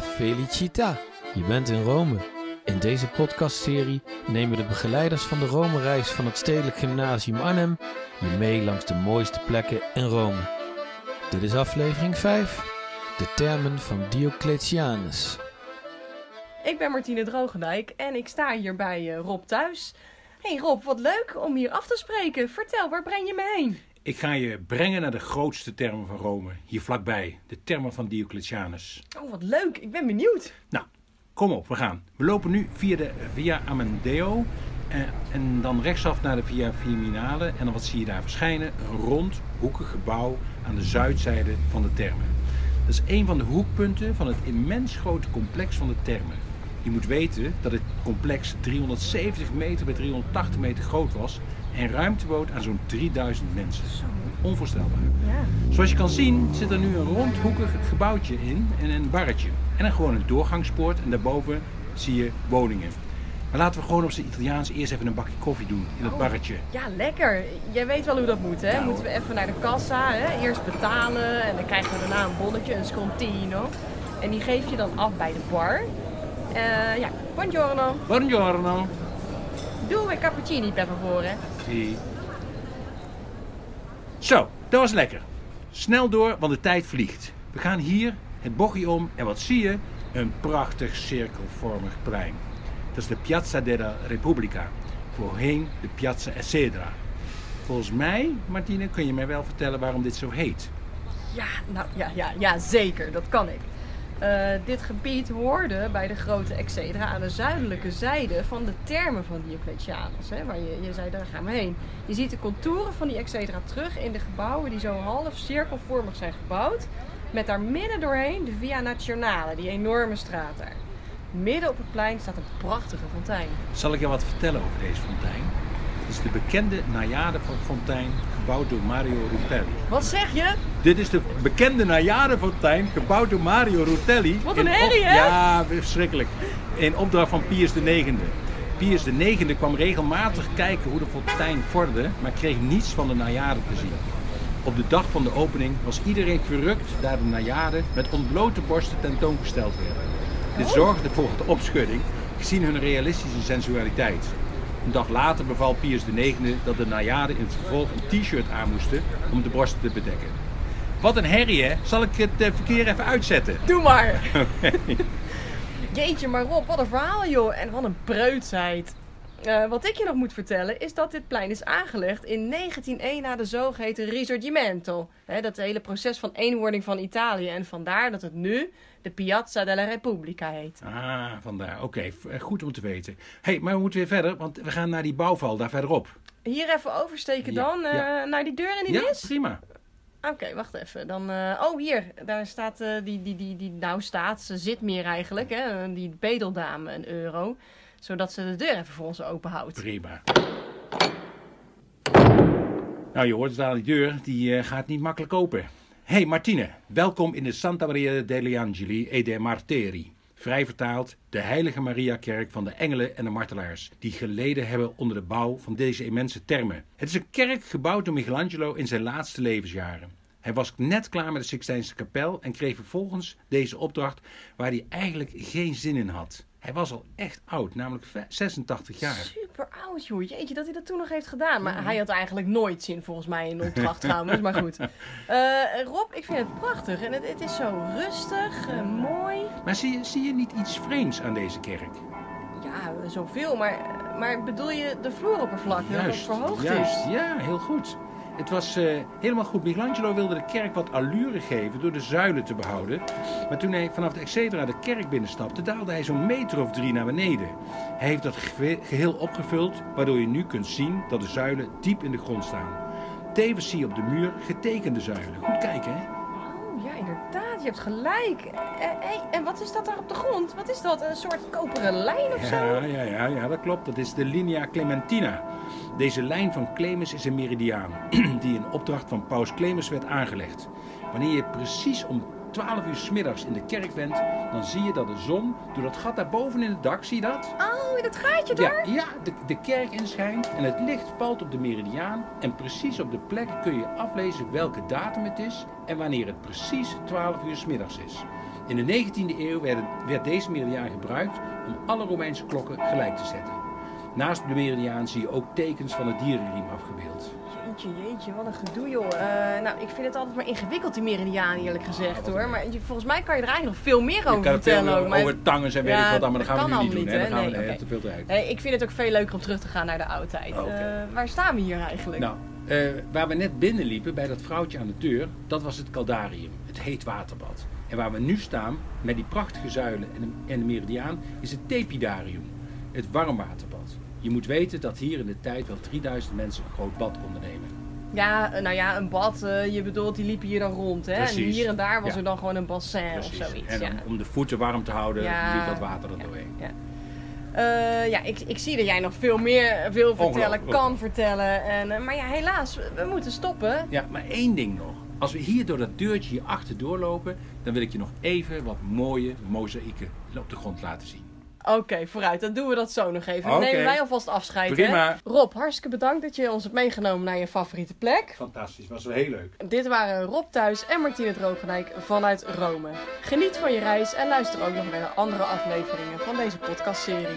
Felicita! Je bent in Rome. In deze podcastserie nemen de begeleiders van de Rome-reis van het Stedelijk Gymnasium Arnhem je mee langs de mooiste plekken in Rome. Dit is aflevering 5, de termen van Diocletianus. Ik ben Martine Drogendijk en ik sta hier bij eh, Rob thuis. Hey Rob, wat leuk om hier af te spreken. Vertel, waar breng je me heen? Ik ga je brengen naar de grootste termen van Rome, hier vlakbij, de termen van Diocletianus. Oh, wat leuk. Ik ben benieuwd. Nou, kom op, we gaan. We lopen nu via de Via Amendeo eh, en dan rechtsaf naar de Via Viminale. En dan wat zie je daar verschijnen? Een rond, hoekig gebouw aan de zuidzijde van de termen. Dat is een van de hoekpunten van het immens grote complex van de termen. Je moet weten dat het complex 370 meter bij 380 meter groot was en ruimte bood aan zo'n 3000 mensen. Onvoorstelbaar. Ja. Zoals je kan zien zit er nu een rondhoekig gebouwtje in en een barretje. En dan gewoon een doorgangspoort en daarboven zie je woningen. Maar laten we gewoon op zijn Italiaans eerst even een bakje koffie doen in het Oh. barretje. Ja, lekker. Jij weet wel hoe dat moet, hè? Nou. Moeten we even naar de kassa, hè? Eerst betalen en dan krijgen we daarna een bonnetje, een scontino. En die geef je dan af bij de bar. Eh, ja, buongiorno. Buongiorno. Doe een cappuccini per favore. Zie. Zo, dat was lekker. Snel door, want de tijd vliegt. We gaan hier het bochtje om en wat zie je? Een prachtig cirkelvormig plein. Dat is de Piazza della Repubblica. Voorheen de Piazza Eccedra. Volgens mij, Martine, kun je mij wel vertellen waarom dit zo heet. Ja, nou ja, ja, ja zeker. Dat kan ik. Eh, dit gebied hoorde bij de grote Excedra aan de zuidelijke zijde van de termen van Diocletianus. Hè, waar je, je zei, daar gaan we heen. Je ziet de contouren van die Excedra terug in de gebouwen die zo half cirkelvormig zijn gebouwd. Met daar midden doorheen de Via Nazionale, die enorme straat daar. Midden op het plein staat een prachtige fontein. Zal ik je wat vertellen over deze fontein? Het is de bekende Najade fontein, gebouwd door Mario Rutelli. Wat zeg je? Dit is de bekende Najade-fontein, gebouwd door Mario Rutelli. Wat een herrie, hè? Ja, verschrikkelijk. In opdracht van Pius IX. Pius IX kwam regelmatig kijken hoe de fontein vorderde, maar kreeg niets van de Najade te zien. Op de dag van de opening was iedereen verrukt daar de Najade met ontblote borsten tentoongesteld werden. Dit zorgde voor de opschudding, gezien hun realistische sensualiteit. Een dag later beval Pius IX dat de Najade in het vervolg een t-shirt aan moesten om de borsten te bedekken. Wat een herrie, hè? Zal ik het eh, verkeer even uitzetten? Doe maar! Jeetje, maar Rob, wat een verhaal joh. En wat een preutsheid. Eh, wat ik je nog moet vertellen is dat dit plein is aangelegd in 1901 na de zogeheten Risorgimento. Dat hele proces van eenwording van Italië. En vandaar dat het nu de Piazza della Repubblica heet. Ah, vandaar. Oké, eh, goed om te weten. hey, maar we moeten weer verder, want we gaan naar die bouwval daar verderop. Hier even oversteken Ja, dan eh, ja. naar die deur in die Ja, nis. prima. Oké, wacht even. Dan, eh, oh, hier. Daar staat die, die, die, die, nou staat, ze zit meer eigenlijk, hè. Die bedeldame een euro. Zodat ze de deur even voor ons open houdt. Prima. Nou, je hoort het aan die deur, die gaat niet makkelijk open. Hey, Martine, welkom in de Santa Maria degli Angeli e dei Martiri. Vrij vertaald, de Heilige Mariakerk van de engelen en de martelaars, die geleden hebben onder de bouw van deze immense termen. Het is een kerk gebouwd door Michelangelo in zijn laatste levensjaren. Hij was net klaar met de Sixtijnse kapel en kreeg vervolgens deze opdracht waar hij eigenlijk geen zin in had. Hij was al echt oud, namelijk ve- 86 jaar. Super oud, joh. Jeetje, dat hij dat toen nog heeft gedaan. Maar hij had eigenlijk nooit zin, volgens mij, in opdracht trouwens. Maar goed. Eh, Rob, ik vind het prachtig. En het, het is zo rustig, eh, mooi. Maar zie je, zie je niet iets vreemds aan deze kerk? Ja, zoveel. Maar, maar bedoel je de vloeroppervlakte? Dat het verhoogd juist. is? Ja, heel goed. Het was eh, helemaal goed. Michelangelo wilde de kerk wat allure geven door de zuilen te behouden. Maar toen hij vanaf de Excedra de kerk binnenstapte, daalde hij zo'n meter of drie naar beneden. Hij heeft dat ge- geheel opgevuld, waardoor je nu kunt zien dat de zuilen diep in de grond staan. Tevens zie je op de muur getekende zuilen. Goed kijken, hè? Oh, ja, inderdaad. Je hebt gelijk. Eh, en wat is dat daar op de grond? Wat is dat? Een soort koperen lijn of zo? Ja, ja, ja, ja, dat klopt. Dat is de linea Clementina. Deze lijn van Clemens is een meridiaan die in opdracht van Paus Clemens werd aangelegd. Wanneer je precies om 12 uur 's middags in de kerk bent, dan zie je dat de zon door dat gat daarboven in het dak, zie je dat? Oh, in dat gaatje daar? Ja, ja de, de kerk inschijnt en het licht valt op de meridiaan. En precies op de plek kun je aflezen welke datum het is en wanneer het precies 12 uur 's middags is. In de 19e eeuw werd, werd deze meridiaan gebruikt om alle Romeinse klokken gelijk te zetten. Naast de meridiaan zie je ook tekens van het dierenriem afgebeeld. Jeetje, jeetje, wat een gedoe joh. Eh, nou, ik vind het altijd maar ingewikkeld die meridiaan eerlijk gezegd Ja, hoor. Maar volgens mij kan je er eigenlijk nog veel meer over vertellen ook. maar- over tangen en weet Ja, ik wat allemaal, dat gaan we nu niet doen. Hè? Dan gaan we Nee, oké. te veel te uit. Nee, ik vind het ook veel leuker om terug te gaan naar de oudheid. Oké. Eh, waar staan we hier eigenlijk? Nou, eh, waar we net binnenliepen bij dat vrouwtje aan de deur, dat was het Caldarium, het heet waterbad. En waar we nu staan, met die prachtige zuilen en de, en de meridiaan, is het Tepidarium, het warmwaterbad. Je moet weten dat hier in de tijd wel 3000 mensen een groot bad ondernemen. Ja, eh, nou ja, een bad, eh, je bedoelt, die liepen hier dan rond hè? En hier en daar was Ja. er dan gewoon een bassin Precies. of zoiets. En ja. om, de voeten warm te houden, Ja. liep dat water er doorheen. Ja. Eh, ja, ik, ik zie dat jij nog veel meer wil vertellen, kan vertellen. En, maar ja, helaas, we, we moeten stoppen. Ja, maar één ding nog. Als we hier door dat deurtje hier achter doorlopen, dan wil ik je nog even wat mooie mozaïeken op de grond laten zien. Oké, vooruit. Dan doen we dat zo nog even. Dan Oké. nemen wij alvast afscheid. hè? Prima. Rob, hartstikke bedankt dat je ons hebt meegenomen naar je favoriete plek. Fantastisch, was wel heel leuk. Dit waren Rob Thuis en Martine Drogendijk vanuit Rome. Geniet van je reis en luister ook nog naar de andere afleveringen van deze podcastserie.